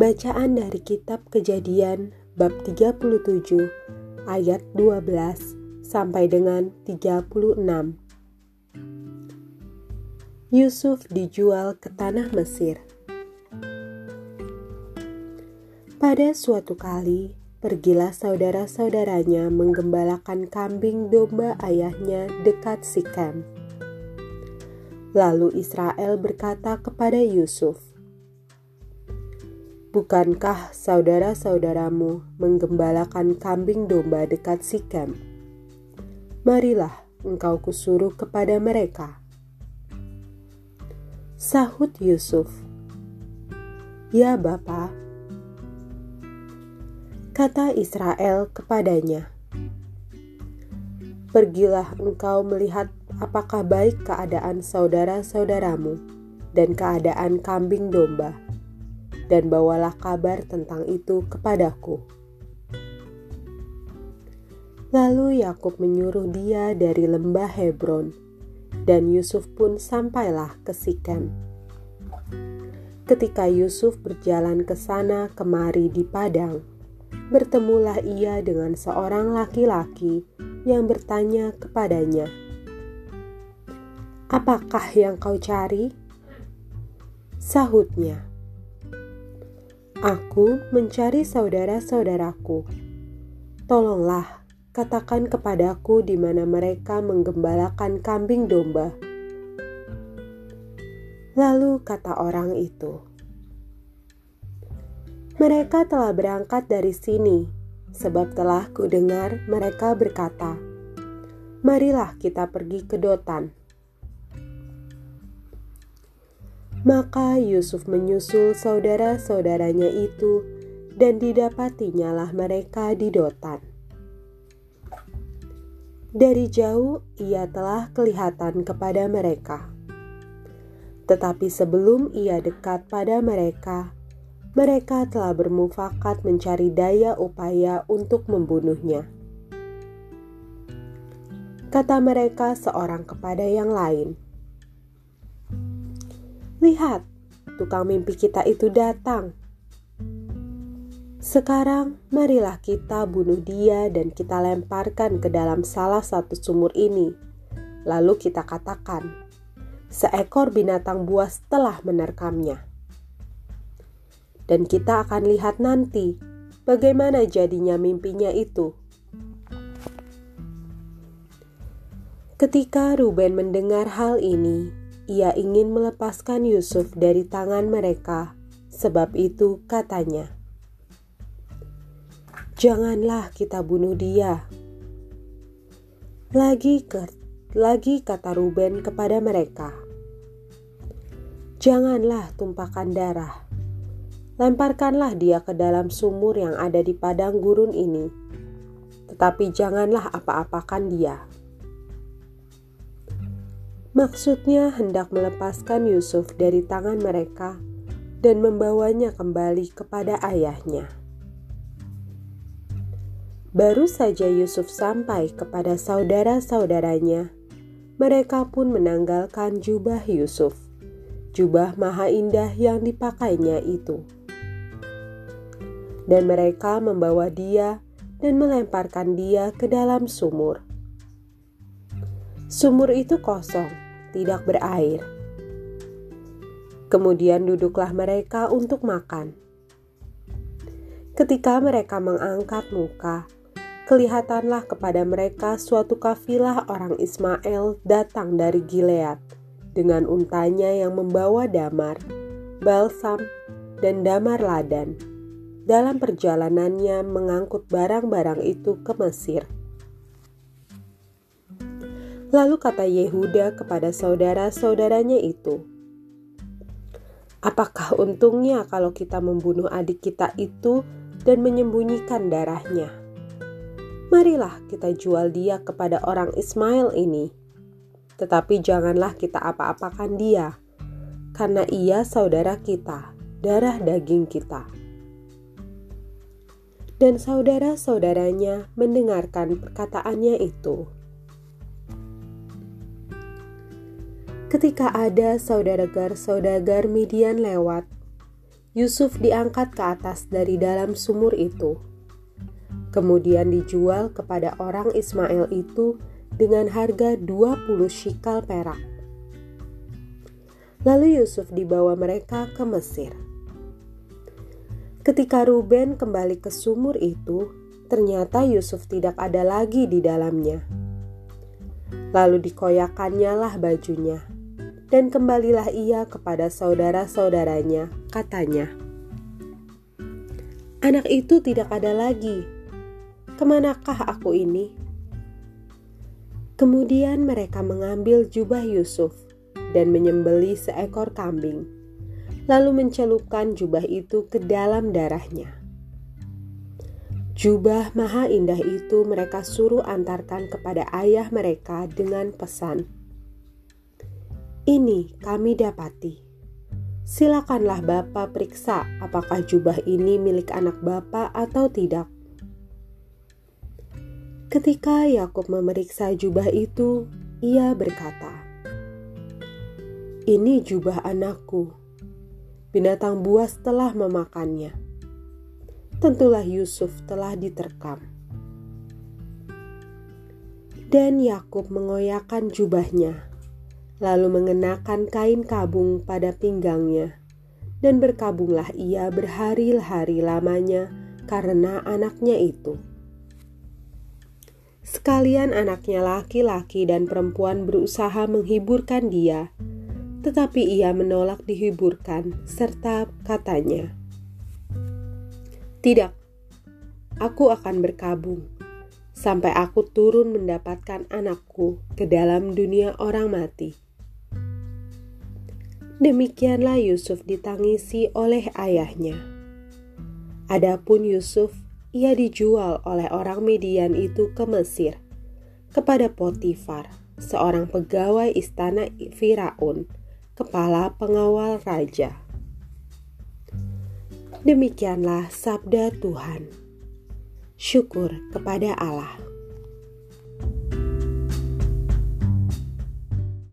Bacaan dari kitab Kejadian bab 37 ayat 12 sampai dengan 36. Yusuf dijual ke tanah Mesir. Pada suatu kali, pergilah saudara-saudaranya menggembalakan kambing domba ayahnya dekat Sikem. Lalu Israel berkata kepada Yusuf, Bukankah saudara-saudaramu menggembalakan kambing domba dekat Sikem? Marilah engkau kusuruh kepada mereka. Sahut Yusuf, Ya Bapa. Kata Israel kepadanya, Pergilah engkau melihat apakah baik keadaan saudara-saudaramu dan keadaan kambing domba dan bawalah kabar tentang itu kepadaku. Lalu Yakub menyuruh dia dari lembah Hebron, dan Yusuf pun sampailah ke Sikem. Ketika Yusuf berjalan ke sana kemari di padang, bertemulah ia dengan seorang laki-laki yang bertanya kepadanya, "Apakah yang kau cari?" Sahutnya, Aku mencari saudara-saudaraku. Tolonglah, katakan kepadaku di mana mereka menggembalakan kambing domba. Lalu kata orang itu, "Mereka telah berangkat dari sini, sebab telah kudengar mereka berkata, 'Marilah kita pergi ke Dotan.'" Maka Yusuf menyusul saudara-saudaranya itu, dan didapatinya lah mereka di Dotan. Dari jauh ia telah kelihatan kepada mereka, tetapi sebelum ia dekat pada mereka, mereka telah bermufakat mencari daya upaya untuk membunuhnya. Kata mereka seorang kepada yang lain, Lihat, tukang mimpi kita itu datang. Sekarang, marilah kita bunuh dia dan kita lemparkan ke dalam salah satu sumur ini. Lalu kita katakan, seekor binatang buas telah menerkamnya. Dan kita akan lihat nanti bagaimana jadinya mimpinya itu. Ketika Ruben mendengar hal ini, ia ingin melepaskan Yusuf dari tangan mereka. Sebab itu katanya, "Janganlah kita bunuh dia." Lagi ke, lagi kata Ruben kepada mereka, "Janganlah tumpahkan darah. Lemparkanlah dia ke dalam sumur yang ada di padang gurun ini, tetapi janganlah apa-apakan dia." Maksudnya hendak melepaskan Yusuf dari tangan mereka dan membawanya kembali kepada ayahnya. Baru saja Yusuf sampai kepada saudara-saudaranya, mereka pun menanggalkan jubah Yusuf, jubah maha indah yang dipakainya itu. Dan mereka membawa dia dan melemparkan dia ke dalam sumur. Sumur itu kosong, tidak berair. Kemudian duduklah mereka untuk makan. Ketika mereka mengangkat muka, kelihatanlah kepada mereka suatu kafilah orang Ismail datang dari Gilead dengan untanya yang membawa damar, balsam, dan damar ladan dalam perjalanannya mengangkut barang-barang itu ke Mesir. Lalu kata Yehuda kepada saudara-saudaranya itu, "Apakah untungnya kalau kita membunuh adik kita itu dan menyembunyikan darahnya? Marilah kita jual dia kepada orang Ismail ini, tetapi janganlah kita apa-apakan dia, karena ia saudara kita, darah daging kita." Dan saudara-saudaranya mendengarkan perkataannya itu. Ketika ada saudagar-saudagar Midian lewat, Yusuf diangkat ke atas dari dalam sumur itu. Kemudian dijual kepada orang Ismail itu dengan harga 20 shikal perak. Lalu Yusuf dibawa mereka ke Mesir. Ketika Ruben kembali ke sumur itu, ternyata Yusuf tidak ada lagi di dalamnya. Lalu dikoyakannya lah bajunya dan kembalilah ia kepada saudara-saudaranya, katanya. Anak itu tidak ada lagi. Ke manakah aku ini? Kemudian mereka mengambil jubah Yusuf dan menyembeli seekor kambing, lalu mencelupkan jubah itu ke dalam darahnya. Jubah maha indah itu mereka suruh antarkan kepada ayah mereka dengan pesan, ini kami dapati. Silakanlah Bapak periksa apakah jubah ini milik anak Bapak atau tidak. Ketika Yakub memeriksa jubah itu, ia berkata, "Ini jubah anakku. Binatang buas telah memakannya. Tentulah Yusuf telah diterkam." Dan Yakub mengoyakkan jubahnya lalu mengenakan kain kabung pada pinggangnya, dan berkabunglah ia berhari-hari lamanya karena anaknya itu. Sekalian anaknya laki-laki dan perempuan berusaha menghiburkan dia, tetapi ia menolak dihiburkan, serta katanya, "Tidak, aku akan berkabung." sampai aku turun mendapatkan anakku ke dalam dunia orang mati. Demikianlah Yusuf ditangisi oleh ayahnya. Adapun Yusuf, ia dijual oleh orang Median itu ke Mesir kepada Potifar, seorang pegawai istana Firaun, kepala pengawal raja. Demikianlah sabda Tuhan. Syukur kepada Allah.